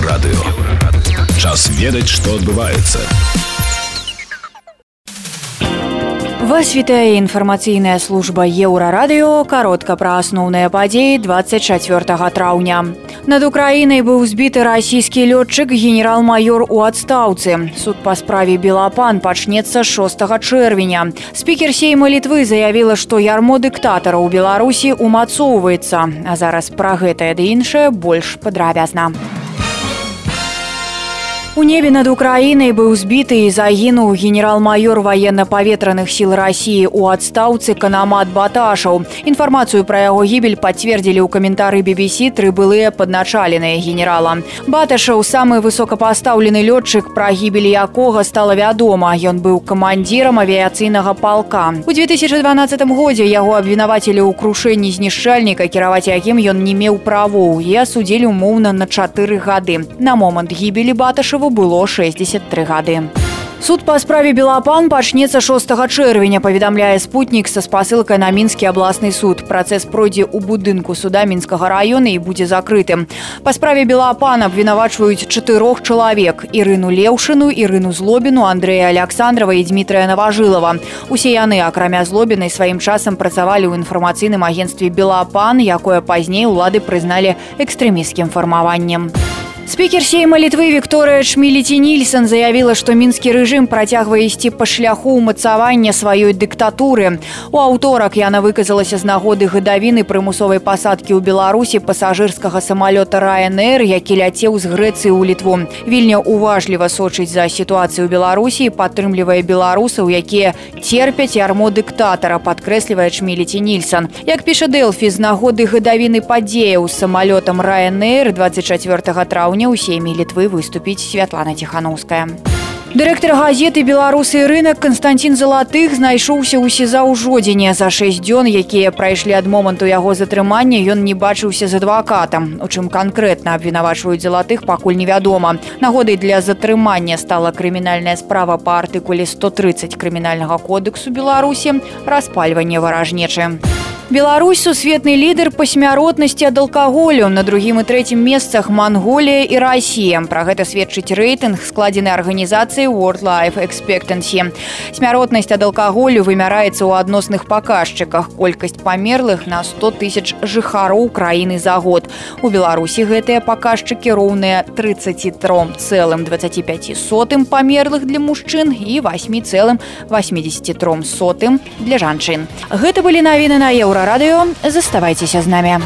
Еўрарадыё. Час ведаць, што адбываецца. Вас вітае інфармацыйная служба еўрарадыё каротка пра асноўныя падзеі 24 траўня. Над украінай быў збіты расійскі лётчык генерал-майор у адстаўцы. Суд па справе Белапан пачнецца 6 чэрвеня. Спікер сейма літвы заявіла, што ярмо дыктатара ў Беларусі умацоўваецца. А зараз пра гэтае ды іншае больш падрабязна. У небе над Украінай быў збіты і загінуў генерал-майор военно-паветраных сіл рассіі ў адстаўцы канамат баташаў. Інфармацыю пра яго гібель пацвердзілі ў каментары BBC тры былыя падначаленыя генерала. Баташаў самы высокапастаўлены лётчык пра гібель якога стала вядома. Ён быў камандзірам авіяцыйнага палка. У 2012 годзе яго абвінавацілі ў крушэнні знішчальніка, кіраваць якім ён не меў правоў і асудзілі умоўна на чатыры гады. На момант гібелі баташаў Кашеву было 63 гады. Суд па справе Белапан пачнецца 6 чэрвеня, паведамляе спутнік са спасылкай на мінскі абласны суд. Працэс пройдзе ў будынку суда мінскага раёна і будзе закрытым. Па справе Белапан абвінавачваюць чатырох чалавек: Ірыну Леўшыну, Ірыну Злобіну, Андрэя Александрова і Дмітрая Наважылава. Усе яны, акрамя злобінай сваім часам працавалі ў інфармацыйным агенстве Белапан, якое пазней улады прызналі экстрэміскім фармаваннем. Спікер сейма літвы Вікторыя Шміліці Нільсон заявіла, што мінскі рэжым працягвае ісці па шляху ўмацавання сваёй дыктатуры. У аўторак яна выказалася з нагоды гадавіны прымусовай пасадкі ў Беларусі пасажырскага самалёта РайНР, які ляцеў з Грэцыі ў літву. Вільня уважліва сочыць за сітуацыю Беларусі, падтрымлівае беларусаў, якія терпяць ярмо дыктатара, падкрэслівае Шміліці Нільсон. Як піша Дэлфі з нагоды гадавіны падзеяў з самалётам РайНР 24 траўня сёння ў сейме літвы выступіць святлана ціханаўская. Дырэктар газеты беларусы рынок Константин залатых знайшоўся ў сеза ў жодзіне. За 6 дзён якія прайшлі ад моманту яго затрымання ён не бачыўся з адвакатам. У чым канкрэтна абвінавачваюць залатых пакуль невядома. Нагодай для затрымання стала крымінальная справа па артыкуле 130 крымінальнага кодексу беларусі. Распальванне варажнечы Беларусь сусветны лідар па смяротнасці ад алкаголю на другім і трэцім месцах Манголія і Расія. Пра гэта сведчыць рэйтынг складзены арганізацыі World Life Expectancy. Смяротнасць ад алкаголю вымяраецца ў адносных паказчыках. Колькасць памерлых на 100 тысяч жыхароў краіны за год. У Беларусі гэтыя паказчыкі роўныя 33 цэлым 25 сотым памерлых для мужчын і 8 цэлым 83 сотым для жанчын. Гэта былі навіны на еўра еўрарадыё заставайцеся з намі.